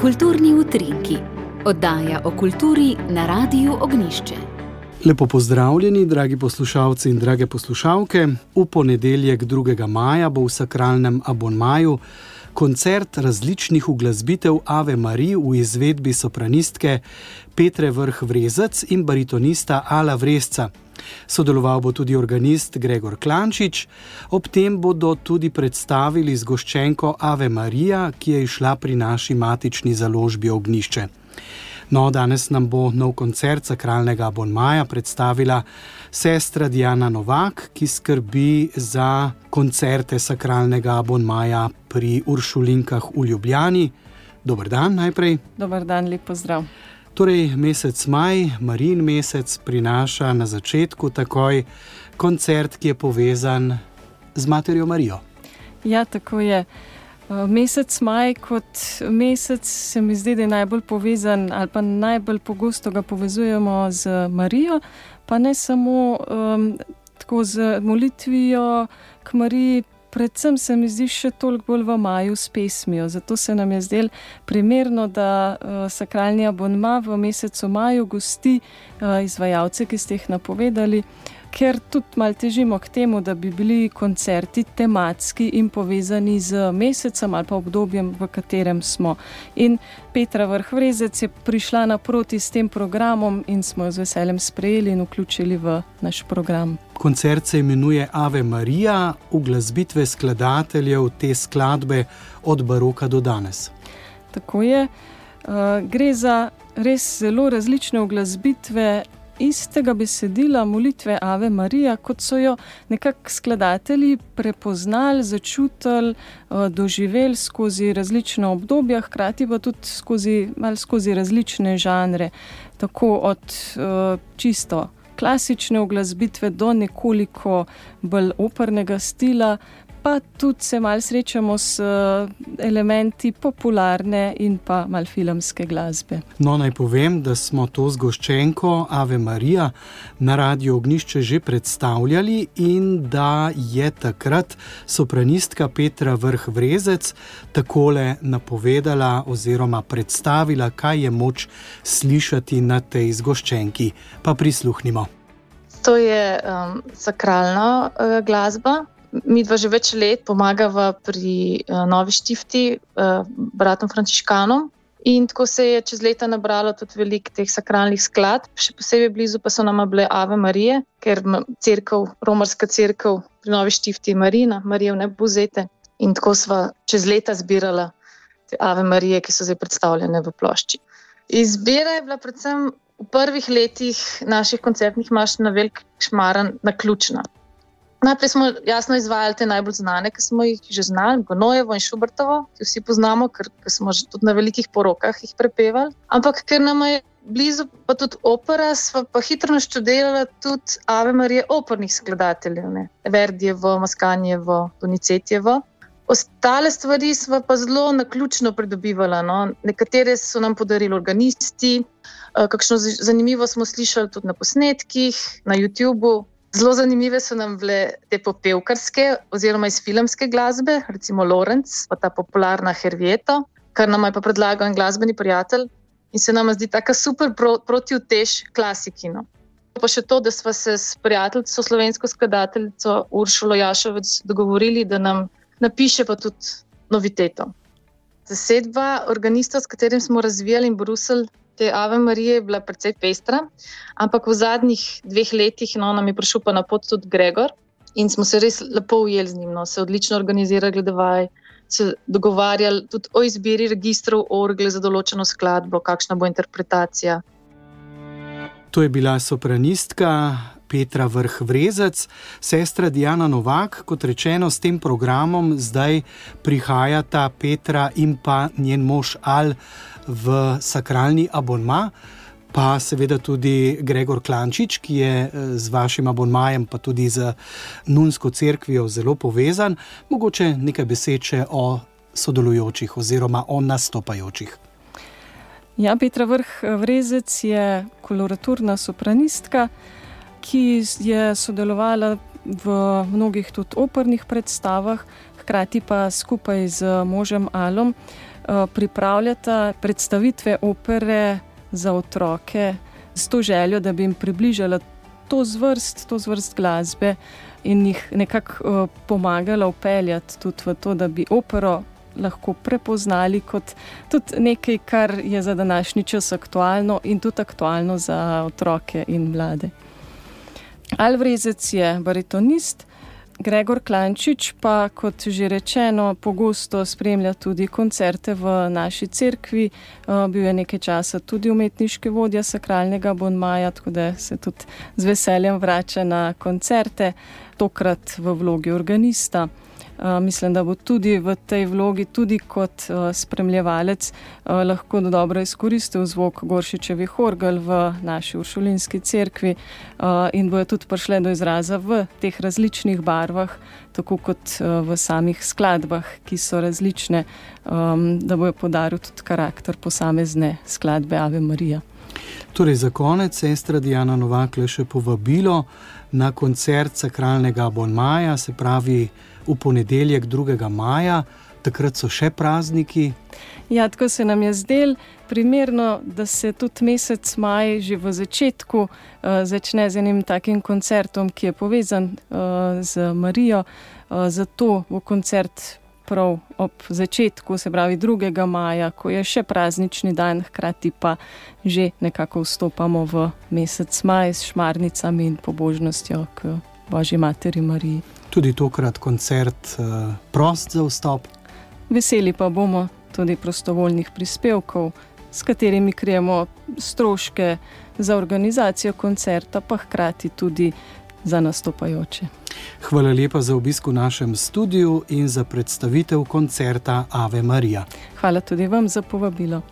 Kulturni utrinki, oddaja o kulturi na Radiu Ognišče. Lepo pozdravljeni, dragi poslušalci in drage poslušalke. V ponedeljek 2. maja bo v sakralnem abonmaju koncert različnih uglasbitev Ave Marije v izvedbi sopranistke Petre Vrh Vrezec in baritonista Ala Vrezca. Sodeloval bo tudi organist Gregor Klančič, ob tem bodo tudi predstavili zgoščenko Ave Marija, ki je išla pri naši matični založbi Ognišče. No, danes nam bo nov koncert sakralnega Bonmaja predstavila sestra Diana Novak, ki skrbi za koncerte sakralnega Bonmaja pri Uršulinkah v Ljubljani. Dobr dan najprej. Dobr dan, lep pozdrav. Torej, mesec maj, Marin mesec, prinaša na začetku takoj koncert, ki je povezan z Materjo Marijo. Ja, tako je. Eh, mesec maj kot mesec se mi zdi, da je najbolj povezan ali pa najbolj pogosto ga povezujemo z Marijo, pa ne samo um, tako z molitvijo k Mariji, predvsem se mi zdi še toliko bolj v maju s pesmijo. Zato se nam je zdelo primerno, da uh, sakralni abonma v mesecu maju gosti uh, izvajalce, ki ste jih napovedali. Ker tudi malo težimo k temu, da bi bili koncerti tematski in povezani z mesecem ali pa obdobjem, v katerem smo. In Petra Vrhvrezec je prišla naproti s tem programom in smo jo z veseljem sprejeli in vključili v naš program. Koncert se imenuje Ave Marija, uglasbitve skladateljev te skladbe od baroka do danes. Tako je. Uh, gre za res zelo različne uglasbitve istega besedila molitve Ave Marija, kot so jo nekako skladatelji prepoznali, začutili, uh, doživeli skozi različne obdobja, hkrati pa tudi skozi, skozi različne žanre, tako od uh, čisto klasične oglasbitve do nekoliko bolj opernega stila, pa tudi se malo srečamo s uh, elementi popularne in pa mal filmske glasbe. No, naj povem, da smo to zgoščenko Ave Marija na Radio Ognišče že predstavljali in da je takrat sopranistka Petra Vrh Vrezec takole napovedala oziroma predstavila, kaj je moč slišati na tej zgoščenki. Pa prisluhnimo. To je um, sakralna uh, glasba, mi dva že več let pomagava pri uh, Novi Štifti, uh, bratom Frančiškanom. In tako se je čez leta nabralo tudi veliko teh sakralnih skladb, še posebej blizu pa so nam bile Ave Marije, ker crkv, romarska crkva pri Novi Štifti je Marina, Marija ne buzete. In tako smo čez leta zbirali te Ave Marije, ki so zdaj predstavljene v plošči. Izbira je bila predvsem v prvih letih naših koncertnih maš na velik šmaran, na ključna. Najprej smo jasno izvajali te najbolj znane, ki smo jih že znali, Gonojevo in Šubrtovo, ki vsi poznamo, ker, ker smo že tudi na velikih porokah jih prepevali. Ampak ker nam je blizu, pa tudi opera, smo pa hitro naštudirali tudi Ave Marije opernih skladateljev, ne? Verdijevo, Maskanjevo, Donicetjevo. Ostale stvari smo pa zelo na ključno pridobivali. No? Nekatere so nam podarili organisti, eh, kakšno zanimivo smo slišali tudi na posnetkih, na YouTubu. Zelo zanimive so nam bile te popevkarske oziroma iz filmske glasbe, recimo Lorenz, pa ta popularna Hervieto, kar nam je pa predlagal en glasbeni prijatelj in se nam zdi tako super pro, proti utež klasiki. No. Pa še to, da smo se s prijateljico, slovensko skladateljico Uršulo Jašovec dogovorili, da nam napiše pa tudi noviteto. Zasedba organistov, s katerim smo razvijali in brusili te Ave Marije je bila precej pestra, ampak v zadnjih dveh letih no, nam je prišel pa na pot tudi Gregor in smo se res lepo ujeli z njim, no, se odlično organizirali, gledovaj, se dogovarjali tudi o izbiri registrov orgle za določeno skladbo, kakšna bo interpretacija. To je bila sopranistka Petra Vrh Vrezec, sestra Diana Novak, kot rečeno, s tem programom zdaj prihajata Petra in pa njen mož Al v sakralni abonma. Pa seveda tudi Gregor Klančič, ki je eh, z vašim abonmajem, pa tudi z Nunsko crkvijo zelo povezan. Mogoče nekaj besed o sodelujočih oziroma o nastopajočih. Ja, Petra Vrh Vrezec je koloraturna sopranistka ki je sodelovala v mnogih tudi opernih predstavah, hkrati pa skupaj z možem Alom pripravljata predstavitve opere za otroke s to željo, da bi jim približala to zvrst, to zvrst glasbe in jih nekako pomagala upeljati tudi v to, da bi opero lahko prepoznali kot tudi nekaj, kar je za današnji čas aktualno in tudi aktualno za otroke in mlade. Alvrezec je baritonist, Gregor Klančič pa, kot že rečeno, pogosto spremlja tudi koncerte v naši cerkvi. Bil je nekaj časa tudi umetniški vodja sakralnega Bonmaja, tako da se tudi z veseljem vrača na koncerte, tokrat v vlogi organista. Mislim, da bo tudi v tej vlogi, tudi kot spremljevalec, lahko dobro izkoristil zvok Goršičevih orgel v naši uršulinski cerkvi in bojo tudi prišle do izraza v teh različnih barvah, tako kot v samih skladbah, ki so različne, da bojo podaril tudi karakter posamezne skladbe Ave Marija. Torej, za konec, sestra Diana Novak, le še povabilo na koncert sakralnega Bonmaja, se pravi v ponedeljek 2. maja, takrat so še prazniki. Ja, tako se nam je zdelo primerno, da se tudi mesec maj, že v začetku, uh, začne z enim takim koncertom, ki je povezan uh, z Marijo. Uh, zato bo koncert prav ob začetku, se pravi 2. maja, ko je še praznični dan, hkrati pa že nekako vstopamo v mesec maj s šmarnicami in pobožnostjo k Božji materi Mariji tudi tokrat koncert uh, prost za vstop. Veseli pa bomo tudi prostovoljnih prispevkov, s katerimi krijemo stroške za organizacijo koncerta, pa hkrati tudi za nastopajoče. Hvala lepa za obisk v našem studiu in za predstavitev koncerta Ave Marija. Hvala tudi vam za povabilo.